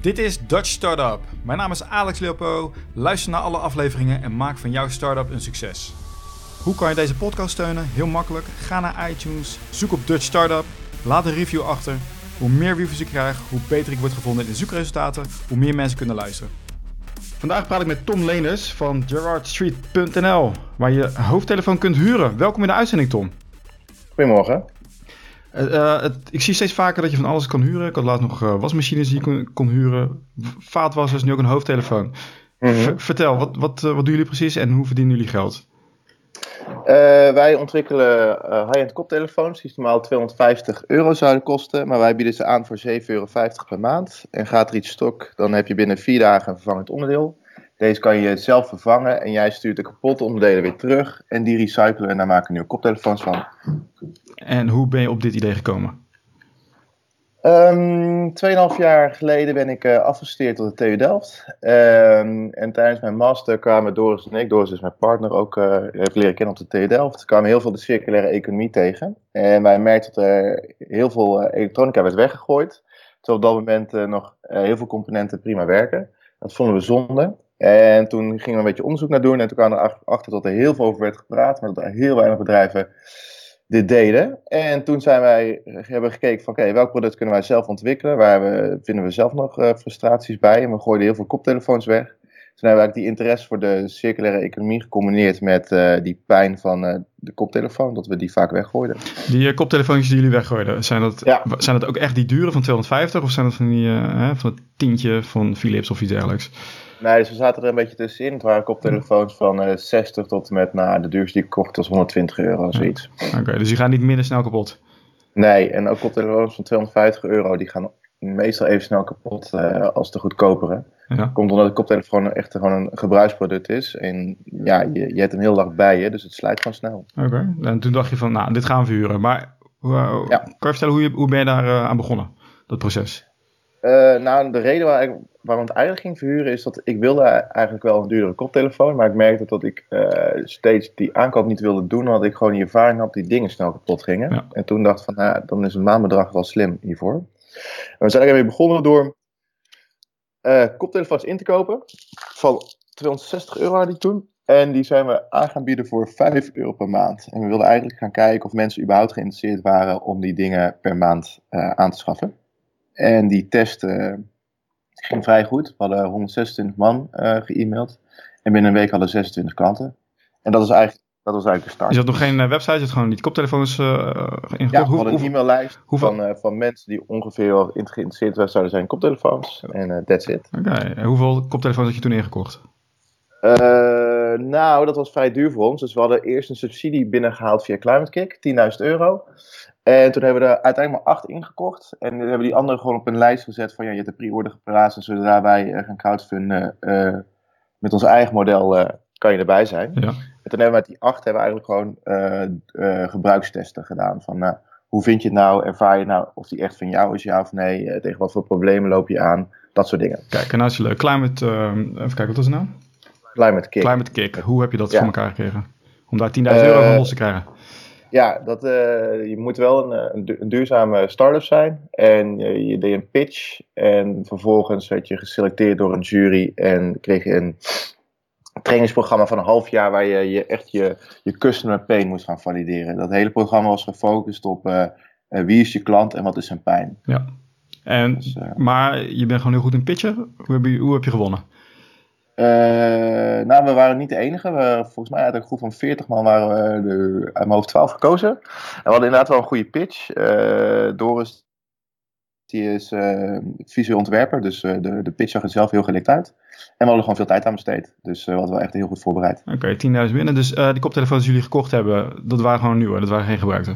Dit is Dutch Startup. Mijn naam is Alex Leopo. Luister naar alle afleveringen en maak van jouw startup een succes. Hoe kan je deze podcast steunen? Heel makkelijk. Ga naar iTunes, zoek op Dutch Startup, laat een review achter. Hoe meer reviews ik krijg, hoe beter ik word gevonden in de zoekresultaten, hoe meer mensen kunnen luisteren. Vandaag praat ik met Tom Leners van GerardStreet.nl, waar je hoofdtelefoon kunt huren. Welkom in de uitzending, Tom. Goedemorgen. Uh, uh, het, ik zie steeds vaker dat je van alles kan huren. Ik had laatst nog uh, wasmachines die je kon, kon huren. Vaatwassers, nu ook een hoofdtelefoon. Mm -hmm. Vertel, wat, wat, wat doen jullie precies en hoe verdienen jullie geld? wij ontwikkelen high-end koptelefoons die normaal 250 euro zouden kosten. Maar wij bieden ze aan voor 7,50 euro per maand. En gaat er iets stok, dan heb je binnen vier dagen een vervangend onderdeel. Deze kan je zelf vervangen en jij stuurt de kapotte onderdelen weer terug. En die recyclen en daar maken we nieuwe koptelefoons van. En hoe ben je op dit idee gekomen? Um, tweeënhalf jaar geleden ben ik uh, afgestudeerd tot de TU Delft. Um, en tijdens mijn master kwamen Doris en ik, Doris is mijn partner, ook uh, even leren kennen op de TU Delft. kwamen heel veel de circulaire economie tegen. En wij merkten dat er heel veel uh, elektronica werd weggegooid. Terwijl op dat moment nog heel veel componenten prima werken. Dat vonden we zonde. En toen gingen we een beetje onderzoek naar doen. En toen kwamen we erachter dat er heel veel over werd gepraat. Maar dat er heel weinig bedrijven dit deden. En toen zijn wij, hebben gekeken van oké, welk product kunnen wij zelf ontwikkelen? Waar we, vinden we zelf nog uh, frustraties bij? En we gooiden heel veel koptelefoons weg. Toen hebben we eigenlijk die interesse voor de circulaire economie gecombineerd met uh, die pijn van de koptelefoon, dat we die vaak weggooiden. Die koptelefoontjes die jullie weggooiden, zijn dat, ja. zijn dat ook echt die dure van 250 of zijn dat van, die, van het tientje van Philips of iets dergelijks? Nee, dus we zaten er een beetje tussenin. Het waren koptelefoons van uh, 60 tot en met, nou, de duurste die ik kocht was 120 euro, zoiets. Oké, okay, dus die gaan niet minder snel kapot? Nee, en ook koptelefoons van 250 euro, die gaan meestal even snel kapot uh, als de goedkopere. Ja. Komt omdat de koptelefoon echt gewoon een gebruiksproduct is. En ja, je, je hebt hem heel lang bij je, dus het slijt gewoon snel. Oké, okay. en toen dacht je van, nou, dit gaan we verhuren. Maar uh, ja. kan je vertellen hoe, je, hoe ben je daar uh, aan begonnen, dat proces? Nou, de reden waar ik, waarom het eigenlijk ging verhuren is dat ik wilde eigenlijk wel een duurdere koptelefoon. Maar ik merkte dat ik steeds die aankoop niet wilde doen. Omdat ik gewoon die ervaring had dat die dingen snel kapot gingen. Ja. En toen dacht ik van, nou, dan is een maandbedrag wel slim hiervoor. We zijn ermee begonnen door uh, koptelefoons in te kopen. Van 260 euro ik toen. En die zijn we aan gaan bieden voor 5 euro per maand. En we wilden eigenlijk gaan kijken of mensen überhaupt geïnteresseerd waren om die dingen per maand aan te schaffen. En die test uh, ging vrij goed. We hadden 126 man uh, ge-mailed. En binnen een week hadden 26 klanten. En dat was eigenlijk, dat was eigenlijk de start. Je had nog geen uh, website, je had gewoon niet koptelefoons uh, ingekocht? Ja, hadden een e-maillijst van, van mensen die ongeveer geïnteresseerd zouden zijn in koptelefoons. En that's it. Oké, okay. hoeveel koptelefoons had je toen ingekocht? nou, dat was vrij duur voor ons. Dus we hadden eerst een subsidie binnengehaald via Climate Kick, 10.000 euro. En toen hebben we er uiteindelijk maar acht ingekocht. En we hebben die andere gewoon op een lijst gezet van ja, je hebt de pre-order geplaatst. En zodra wij uh, gaan crowdfunden uh, met ons eigen model, uh, kan je erbij zijn. Ja. En toen hebben we met die acht hebben we eigenlijk gewoon gebruikstesten gedaan. Van nou, hoe vind je het nou? Ervaar je nou of die echt van jou is, ja of nee? tegen wat voor problemen loop je aan? Dat soort dingen. Kijk, en als je leuk. Climate, even kijken, wat was het nou? Climate Kick. Climate Kick. Hoe heb je dat ja. voor elkaar gekregen? Om daar 10.000 euro van los te krijgen? Ja, dat, uh, je moet wel een, een, du een duurzame start-up zijn. En uh, je deed een pitch. En vervolgens werd je geselecteerd door een jury. En kreeg je een trainingsprogramma van een half jaar. Waar je, je echt je, je customer pain moest gaan valideren. Dat hele programma was gefocust op uh, wie is je klant en wat is zijn pijn. Ja. En, dus, maar je bent gewoon heel goed in pitchen. Hoe heb je, hoe heb je gewonnen? Nou, we waren niet de enige. We, volgens mij uit een groep van 40 man waren we er uit mijn hoofd 12 gekozen. En we hadden inderdaad wel een goede pitch. Doris, die is uh, visueel ontwerper, dus de, de pitch zag er zelf heel gelikt uit. En we hadden gewoon veel tijd aan besteed. Dus we hadden wel echt heel goed voorbereid. Oké, okay, 10.000 binnen. Dus die koptelefoons die jullie gekocht hebben, dat waren gewoon nieuwe, dat waren geen gebruikte?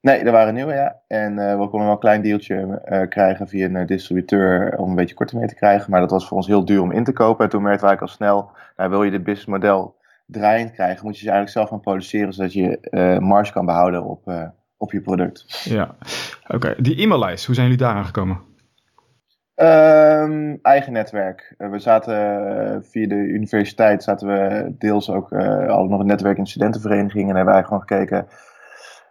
Nee, er waren nieuwe, ja. En we konden wel een klein deeltje krijgen via een distributeur om een beetje korting mee te krijgen. Maar dat was voor ons heel duur om in te kopen. En toen we eigenlijk al snel, nou, wil je dit businessmodel draaiend krijgen, moet je ze eigenlijk zelf gaan produceren, zodat je marge kan behouden op, op je product. Ja, oké. Die e-maillijst, hoe zijn jullie daaraan gekomen? Um, eigen netwerk. we zaten via de universiteit, zaten we deels ook, hadden nog een netwerk in studentenverenigingen. En hebben wij gewoon gekeken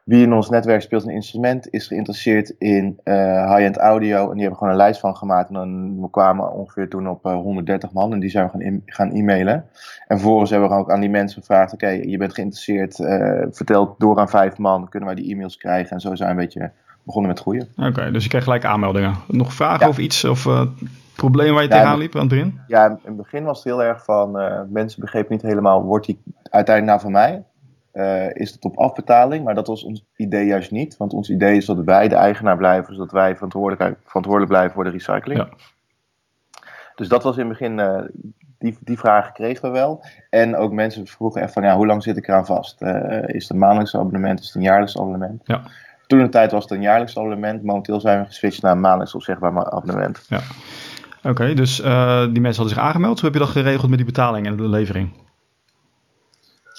wie in ons netwerk speelt een instrument, is geïnteresseerd in uh, high-end audio. En die hebben gewoon een lijst van gemaakt. En dan we kwamen ongeveer toen op uh, 130 man. En die zijn we gaan, gaan e-mailen. En vervolgens hebben we ook aan die mensen gevraagd: Oké, je bent geïnteresseerd. Uh, vertel door aan vijf man. Kunnen wij die e-mails krijgen? En zo zijn we een beetje begonnen met groeien. Oké, dus je kreeg gelijk aanmeldingen. Nog vragen ja. of iets? Of problemen waar je ja, tegenaan liep aan het begin? Ja, in het begin was het heel erg van: mensen begrepen niet helemaal. Wordt die uiteindelijk nou van mij? Uh, is het op afbetaling, maar dat was ons idee juist niet. Want ons idee is dat wij de eigenaar blijven, zodat wij verantwoordelijk, verantwoordelijk blijven voor de recycling. Ja. Dus dat was in het begin, uh, die, die vraag kregen we wel. En ook mensen vroegen echt van, ja, hoe lang zit ik eraan vast? Uh, is het een maandelijks abonnement, is het een jaarlijks abonnement? Ja. Toen de tijd was het een jaarlijks abonnement. Momenteel zijn we geswitcht naar een maandelijks opzegbaar abonnement. Ja. Oké, okay, dus die mensen hadden zich aangemeld. Hoe heb je dat geregeld met die betaling en de levering?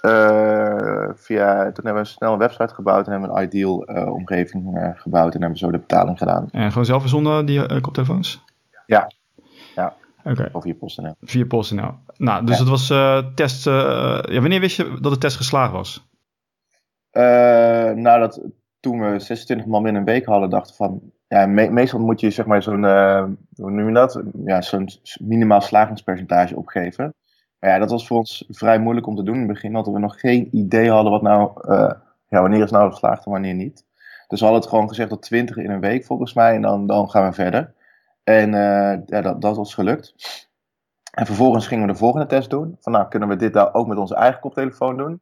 Uh, via, toen hebben we snel een website gebouwd en hebben we een ideal uh, omgeving uh, gebouwd en hebben we zo de betaling gedaan. En gewoon zelf verzonden die koptelefoons? Ja. ja. Oké. Okay. Of via PostNL. Via PostNL. Nou, dus ja. het was test. ja, wanneer wist je dat de test geslaagd was? nou, dat, toen we 26 man binnen een week hadden, dachten van. Ja, me meestal moet je zeg maar zo'n. hoe noem je dat? Ja, zo'n minimaal slagingspercentage opgeven. Maar ja, dat was voor ons vrij moeilijk om te doen in het begin, omdat we nog geen idee hadden wat nou, uh, ja, wanneer is nou geslaagd en wanneer niet. Dus we hadden het gewoon gezegd dat 20 in een week volgens mij en dan, dan gaan we verder. En uh, ja, dat, dat was gelukt. En vervolgens gingen we de volgende test doen. Van nou, kunnen we dit nou ook met onze eigen koptelefoon doen?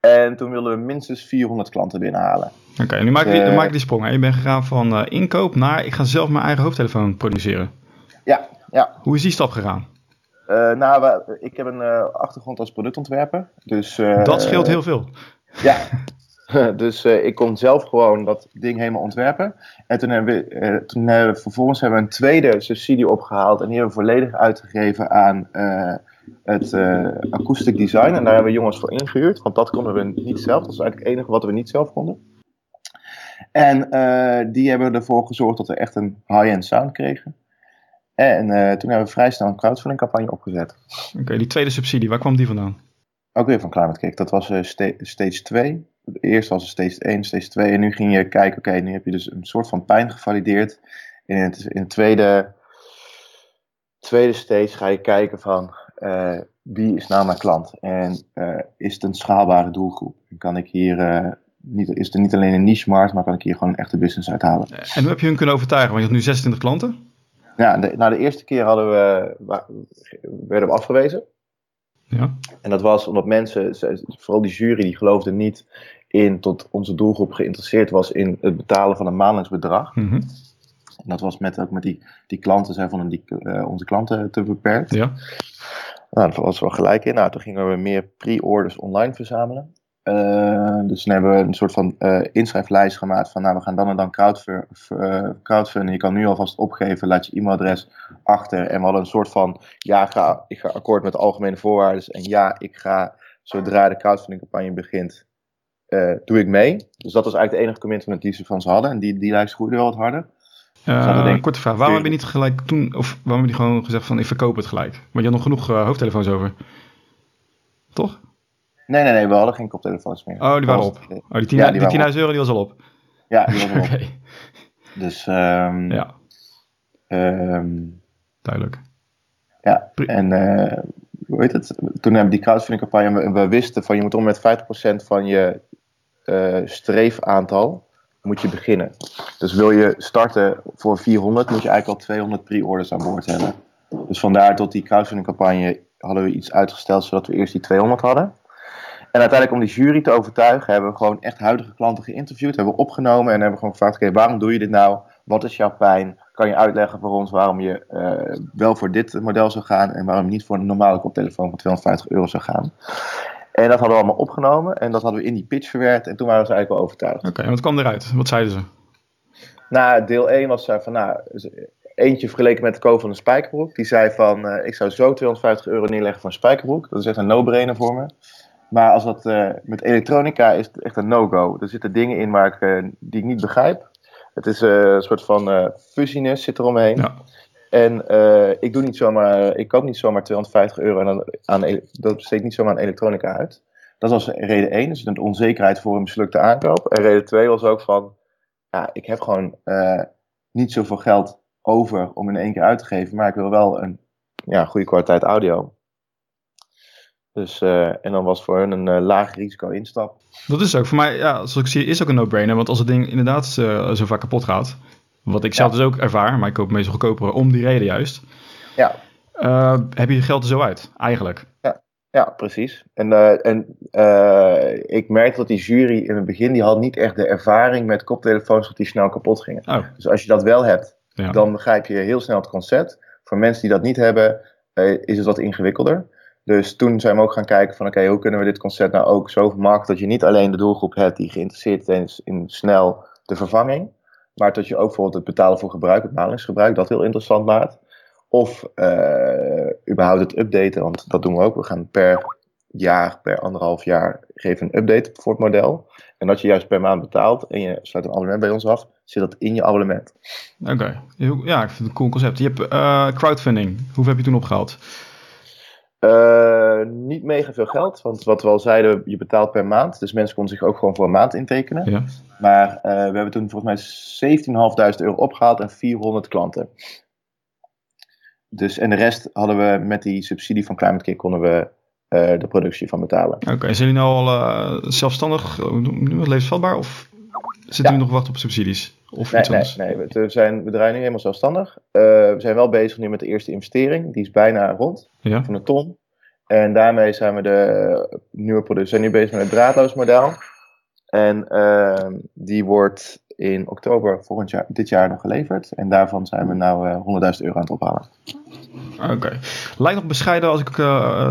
En toen wilden we minstens 400 klanten binnenhalen. Oké, okay, nu maak ik, uh, ik die sprong. Hè? Je bent gegaan van uh, inkoop naar ik ga zelf mijn eigen hoofdtelefoon produceren. Ja, ja. Hoe is die stap gegaan? Uh, nou, ik heb een uh, achtergrond als productontwerper. Dus, uh, dat scheelt heel veel. Ja, dus ik kon zelf gewoon dat ding helemaal ontwerpen. En toen hebben we, toen hebben we vervolgens hebben we een tweede subsidie opgehaald. En die hebben we volledig uitgegeven aan het acoustic design. En daar hebben we jongens voor ingehuurd. Want dat konden we niet zelf. Dat is eigenlijk het enige wat we niet zelf konden. En die hebben ervoor gezorgd dat we echt een high-end sound kregen. En uh, toen hebben we vrij snel een crowdfunding campagne opgezet. Oké, okay, die tweede subsidie, waar kwam die vandaan? Ook weer van Climate Kick. Dat was uh, sta stage 2. Eerst was het stage 1, stage 2. En nu ging je kijken, oké, okay, nu heb je dus een soort van pijn gevalideerd. En in het, in het tweede, tweede stage ga je kijken van, uh, wie is nou mijn klant? En is het een schaalbare doelgroep? En kan ik hier niet, is het niet alleen een niche markt, maar kan ik hier gewoon een echte business uithalen. En hoe heb je hun kunnen overtuigen? Want je hebt nu 26 klanten. Ja, de, nou de eerste keer hadden we, werden we afgewezen. Ja. En dat was omdat mensen, vooral die jury, die geloofde niet in tot onze doelgroep geïnteresseerd was in het betalen van een maandelijks bedrag. Mm -hmm. En dat was met, ook met die, die klanten, zij vonden die, uh, onze klanten te beperkt. Ja. Nou, dat was wel gelijk in. Nou, toen gingen we meer pre-orders online verzamelen. Uh, dus toen hebben we een soort van uh, inschrijflijst gemaakt van nou we gaan dan en dan crowdfund, uh, crowdfunden. Je kan nu alvast opgeven, laat je e-mailadres achter. En we hadden een soort van ja, ga, ik ga akkoord met de algemene voorwaarden. En ja, ik ga zodra de crowdfunding campagne begint, doe ik mee. Dus dat was eigenlijk de enige commitment die ze van ze hadden. En die, die lijst groeide wel wat harder. Uh, korte vraag, waarom heb je niet gelijk toen, of waarom heb je gewoon gezegd van ik verkoop het gelijk? Want je had nog genoeg hoofdtelefoons over. Toch? Nee, nee, nee, we hadden geen koptelefoons meer. Oh, die waren op. Oh, die 10.000 ja, die die euro die was al op. Ja, die was al op. okay. Dus, um, ja. Um, Duidelijk. Ja, en uh, hoe heet het? Toen hebben we die crowdfunding campagne we, we wisten van je moet om met 50% van je uh, streefaantal moet je beginnen. Dus wil je starten voor 400, moet je eigenlijk al 200 pre-orders aan boord hebben. Dus vandaar tot die crowdfunding campagne hadden we iets uitgesteld zodat we eerst die 200 hadden. En uiteindelijk om die jury te overtuigen, hebben we gewoon echt huidige klanten geïnterviewd, hebben we opgenomen en hebben we gewoon gevraagd, oké, waarom doe je dit nou? Wat is jouw pijn? Kan je uitleggen voor ons waarom je uh, wel voor dit model zou gaan en waarom je niet voor een normale koptelefoon van 250 euro zou gaan? En dat hadden we allemaal opgenomen en dat hadden we in die pitch verwerkt en toen waren ze eigenlijk wel overtuigd. Oké, en wat kwam eruit? Wat zeiden ze? Nou, deel 1 was van, nou, eentje vergeleken met de koop van een spijkerbroek. Die zei van, uh, ik zou zo 250 euro neerleggen voor een spijkerbroek. Dat is echt een no-brainer voor me. Maar als dat uh, met elektronica is het echt een no-go. Er zitten dingen in waar ik, uh, die ik niet begrijp. Het is uh, een soort van fuzziness zit eromheen. Ja. En ik doe niet zomaar, ik koop niet zomaar 250 euro en dan aan, dat besteed ik niet zomaar aan elektronica uit. Dat was reden 1, dus de onzekerheid voor een mislukte aankoop. En reden 2 was ook van, ja, ik heb gewoon niet zoveel geld over om in één keer uit te geven, maar ik wil wel een ja, goede kwaliteit audio. Dus, uh, en dan was voor hun een uh, laag risico instap. Dat is ook voor mij, ja, zoals ik zie, is ook een no-brainer. Want als het ding inderdaad zo vaak kapot gaat, wat ik zelf dus ook ervaar, maar ik koop meestal goedkoper om die reden juist. Ja. heb je je geld er zo uit, eigenlijk? Ja, ja precies. En, en ik merkte dat die jury in het begin, die had niet echt de ervaring met koptelefoons dat die snel kapot gingen. Oh. Dus als je dat wel hebt, ja. dan begrijp je heel snel het concept. Voor mensen die dat niet hebben, is het wat ingewikkelder. Dus toen zijn we ook gaan kijken van oké, hoe kunnen we dit concept nou ook zo vermarkten dat je niet alleen de doelgroep hebt die geïnteresseerd is in snel de vervanging, maar dat je ook bijvoorbeeld het betalen voor gebruik, het malingsgebruik, dat heel interessant maakt. Of uh, überhaupt het updaten, want dat doen we ook. We gaan per jaar, per anderhalf jaar geven een update voor het model. En dat je juist per maand betaalt en je sluit een abonnement bij ons af, zit dat in je abonnement. Oké, ja, ik vind het een cool concept. Je hebt uh, crowdfunding. Hoeveel heb je toen opgehaald? Uh, niet mega veel geld, want wat we al zeiden, je betaalt per maand. Dus mensen konden zich ook gewoon voor een maand intekenen. Ja. Maar uh, we hebben toen volgens mij 17.500 euro opgehaald en 400 klanten. Dus, en de rest hadden we met die subsidie van Climate Kick konden we uh, de productie van betalen. Oké, okay, zijn jullie nou al zelfstandig, levensvatbaar of zitten ja. nog wachten op subsidies? Of nee, iets nee, anders? nee, we zijn, we draaien nu helemaal zelfstandig. Uh, we zijn wel bezig nu met de eerste investering. Die is bijna rond, ja. van een ton. En daarmee zijn we de nieuwe productie. We zijn nu bezig met het draadloos model. En uh, die wordt in oktober volgend jaar, dit jaar nog geleverd. En daarvan zijn we nou uh, 100.000 euro aan het ophalen. Oké. Okay. Lijkt nog bescheiden als ik uh,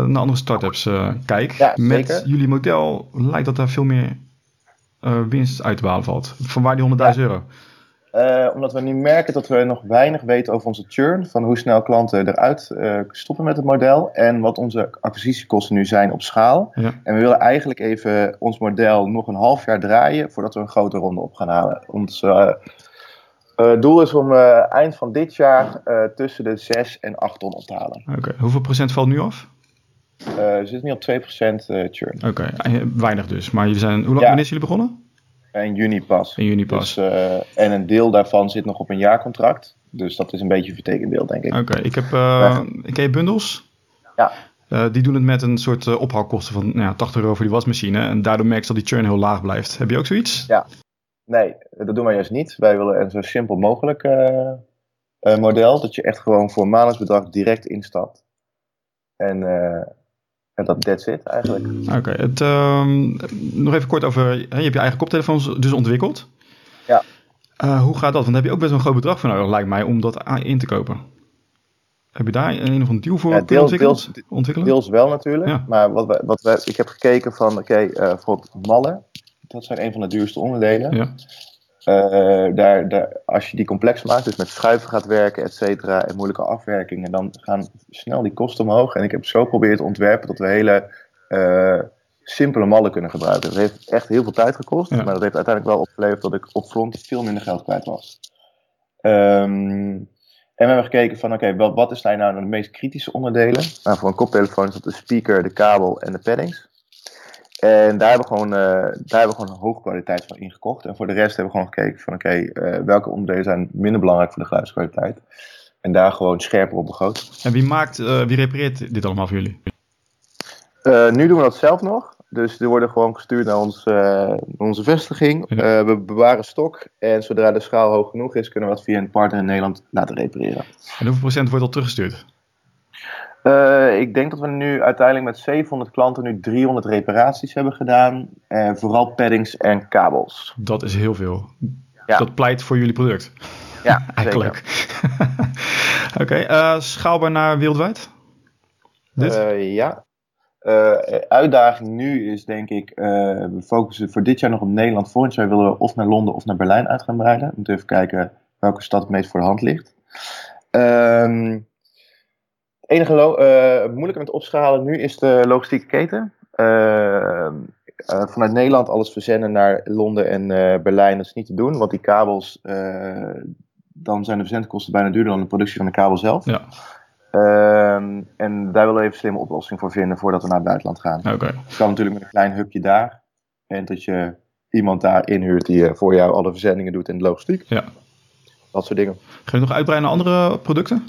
naar andere startups kijk. Ja, Met jullie model lijkt dat daar veel meer uh, winst uit te behalen valt. Van waar die 100.000 Ja. euro? Uh, omdat we nu merken dat we nog weinig weten over onze churn. Van hoe snel klanten eruit uh, stoppen met het model. En wat onze acquisitiekosten nu zijn op schaal. Ja. En we willen eigenlijk even ons model nog een half jaar draaien. Voordat we een grote ronde op gaan halen. Ons uh, doel is om eind van dit jaar tussen de 6 en 8 ton op te halen. Oké, okay. hoeveel procent valt nu af? We zitten nu op 2% churn. Oké, okay. weinig dus. Maar jullie zijn, hoe lang Ja. wanneer jullie begonnen? In juni pas. In juni pas. Dus, uh, en een deel daarvan zit nog op een jaarcontract. Dus dat is een beetje een vertekend beeld, denk ik. Oké, ik heb uh, ik je bundels. Ja. Uh, die doen het met een soort uh, ophaalkosten van nou ja, 80 euro voor die wasmachine. En daardoor merk je dat die churn heel laag blijft. Heb je ook zoiets? Ja. Nee, dat doen wij juist niet. Wij willen een zo simpel mogelijk model. Dat je echt gewoon voor een maandelijksbedrag direct instapt. En en dat that's it eigenlijk. Oké, okay, het, um, nog even kort over, je hebt je eigen koptelefoons dus ontwikkeld. Ja. Uh, hoe gaat dat? Want daar heb je ook best wel een groot bedrag voor nodig, lijkt mij, om dat in te kopen. Heb je daar een of een deal voor ja, deel, ontwikkeld? Deels, ontwikkelen? deels wel natuurlijk, Ja. maar wat wij, wat wij, ik heb gekeken van, oké, okay, uh, bijvoorbeeld mallen, dat zijn een van de duurste onderdelen. Ja. Uh, daar, daar, als je die complex maakt, dus met schuiven gaat werken, et cetera, en moeilijke afwerkingen, dan gaan snel die kosten omhoog. En ik heb zo geprobeerd te ontwerpen dat we hele uh, simpele mallen kunnen gebruiken. Dat heeft echt heel veel tijd gekost, Ja. maar dat heeft uiteindelijk wel opgeleverd dat ik op front veel minder geld kwijt was. Um, en we hebben gekeken van, oké, okay, wat is nou de meest kritische onderdelen? Nou, voor een koptelefoon is dat de speaker, de kabel en de paddings. En daar hebben we gewoon, uh, daar hebben we gewoon een hoge kwaliteit van ingekocht. En voor de rest hebben we gewoon gekeken van oké, okay, uh, welke onderdelen zijn minder belangrijk voor de geluidskwaliteit. En daar gewoon scherper op begroot. En wie maakt, uh, wie repareert dit allemaal voor jullie? nu doen we dat zelf nog. Dus er worden gewoon gestuurd naar, ons, onze vestiging. Ja. we bewaren stok. En zodra de schaal hoog genoeg is, kunnen we dat via een partner in Nederland laten repareren. En hoeveel procent wordt al teruggestuurd? Uh, ik denk dat we nu uiteindelijk met 700 klanten nu 300 reparaties hebben gedaan. Uh, vooral paddings en kabels. Dat is heel veel. Ja. Dat pleit voor jullie product. Ja, eigenlijk. Oké, okay, uh, schaalbaar naar wereldwijd? Dit? Ja. uitdaging nu is denk ik, we focussen voor dit jaar nog op Nederland. Volgend jaar willen we of naar Londen of naar Berlijn uit gaan breiden. We moeten even kijken welke stad het meest voor de hand ligt. Het enige uh, moeilijke met opschalen nu is de logistieke keten. Uh, uh, vanuit Nederland alles verzenden naar Londen en Berlijn, dat is niet te doen. Want die kabels, dan zijn de verzendkosten bijna duurder dan de productie van de kabel zelf. Ja. Ehm, en daar willen we even een slimme oplossing voor vinden voordat we naar het buitenland gaan. Oké. Kan natuurlijk met een klein hubje daar. En dat je iemand daar inhuurt die eh, voor jou alle verzendingen doet en de logistiek. Ja. Dat soort dingen. Ga je nog uitbreiden naar andere producten?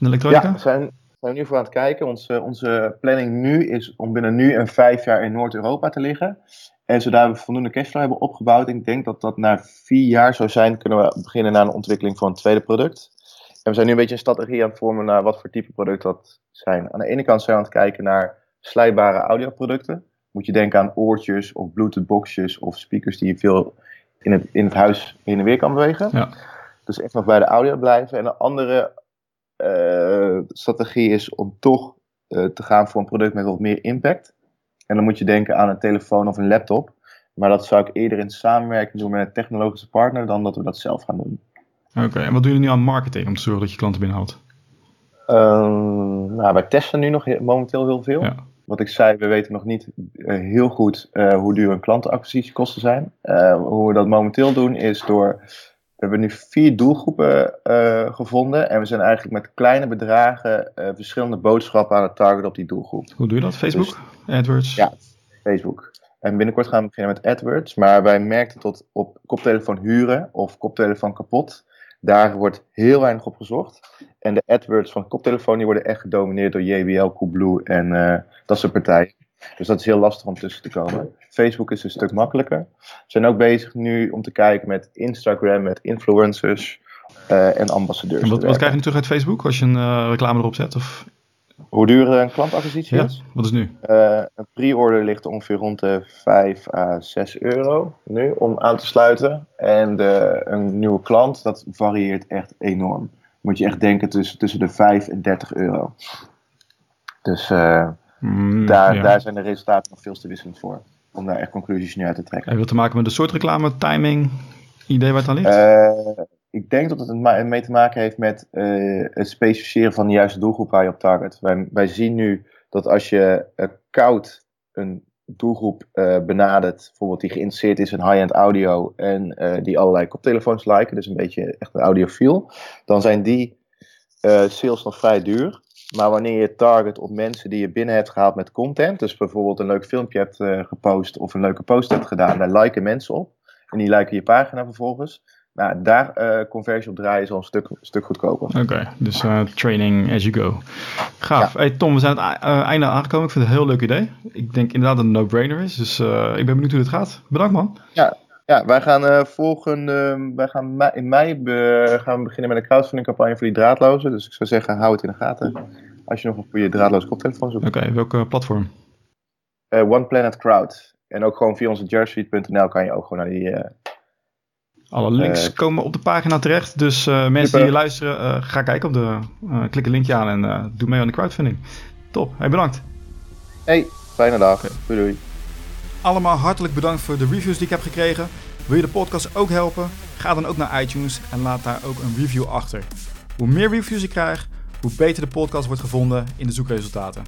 In elektronica? Ja, we zijn, we zijn nu voor aan het kijken. Onze, onze planning nu is om binnen nu en vijf jaar in Noord-Europa te liggen. En zodra we voldoende cashflow hebben opgebouwd, ik denk dat dat na vier jaar zou zijn, kunnen we beginnen naar een ontwikkeling van een tweede product. En we zijn nu een beetje een strategie aan het vormen naar wat voor type product dat zijn. Aan de ene kant zijn we aan het kijken naar slijbare audioproducten. Moet je denken aan oortjes of bluetooth boxjes of speakers die je veel in het, in het huis heen en weer kan bewegen. Ja. Dus echt nog bij de audio blijven. En een andere eh, strategie is om toch eh, te gaan voor een product met wat meer impact. En dan moet je denken aan een telefoon of een laptop. Maar dat zou ik eerder in samenwerking doen met een technologische partner dan dat we dat zelf gaan doen. Oké, en wat doen jullie nu aan marketing om te zorgen dat je klanten binnenhaalt? Ehm, nou, wij testen nu nog momenteel heel veel. Ja. Wat ik zei, we weten nog niet eh, heel goed eh, hoe duur een klantenacquisitiekosten zijn. Eh, hoe we dat momenteel doen is door. We hebben nu vier doelgroepen eh, gevonden. En we zijn eigenlijk met kleine bedragen eh, verschillende boodschappen aan het targeten op die doelgroep. Hoe doe je dat? Facebook? AdWords? Ja. Facebook. En binnenkort gaan we beginnen met AdWords. Maar wij merkten tot op koptelefoon huren of koptelefoon kapot. Daar wordt heel weinig op gezocht. En de AdWords van koptelefoon die worden echt gedomineerd door JBL, Coolblue en eh, dat soort partijen. Dus dat is heel lastig om tussen te komen. Facebook is een stuk makkelijker. We zijn ook bezig nu om te kijken met Instagram, met influencers eh, en ambassadeurs. En wat, wat krijg je nu terug uit Facebook als je een eh, reclame erop zet? Of, Hoe duur een klantacquisitie ja, is? wat is nu? Eh, een pre-order ligt ongeveer rond de 5 à 6 euro nu om aan te sluiten. En de, een nieuwe klant, dat varieert echt enorm. Moet je echt denken tussen, tussen de 5 en 30 euro. Dus eh, Mm, daar, ja. daar zijn de resultaten nog veel te wisselend voor. Om daar echt conclusies nu uit te trekken. Heeft dat te maken met de soort reclame, timing, idee waar het aan ligt? Eh, ik denk dat het mee te maken heeft met eh, het specificeren van de juiste doelgroep waar je op target. Wij, wij zien nu dat als je eh, koud een doelgroep benadert, bijvoorbeeld die geïnteresseerd is in high-end audio en die allerlei koptelefoons liken, dus een beetje echt een audiofiel, dan zijn die sales nog vrij duur. Maar wanneer je target op mensen die je binnen hebt gehaald met content, dus bijvoorbeeld een leuk filmpje hebt eh, gepost of een leuke post hebt gedaan, daar liken mensen op. En die liken je pagina vervolgens. Nou, daar eh, conversie op draaien is al een stuk, stuk goedkoper. Oké, dus eh, training as you go. Gaaf. Hey Tom, we zijn aan het einde aangekomen. Ik vind het een heel leuk idee. Ik denk inderdaad dat het een no-brainer is. Dus ik ben benieuwd hoe dit gaat. Bedankt man. Ja, wij gaan eh volgende, wij gaan mei- in mei be- gaan we beginnen met een crowdfunding campagne voor die draadloze. Dus ik zou zeggen, hou het in de gaten. Als je nog een goede draadloze koptelefoon zoekt. Oké, welke platform? Eh, One Planet Crowd. En ook gewoon via onze jersuite.nl kan je ook gewoon naar die... eh, Alle links komen op de pagina terecht. Dus mensen die hier luisteren, ga kijken op de... klik een linkje aan en doe mee aan de crowdfunding. Top. Hey, bedankt. Hey, fijne dag. Doei doei. Allemaal hartelijk bedankt voor de reviews die ik heb gekregen. Wil je de podcast ook helpen? Ga dan ook naar iTunes en laat daar ook een review achter. Hoe meer reviews ik krijg, hoe beter de podcast wordt gevonden in de zoekresultaten.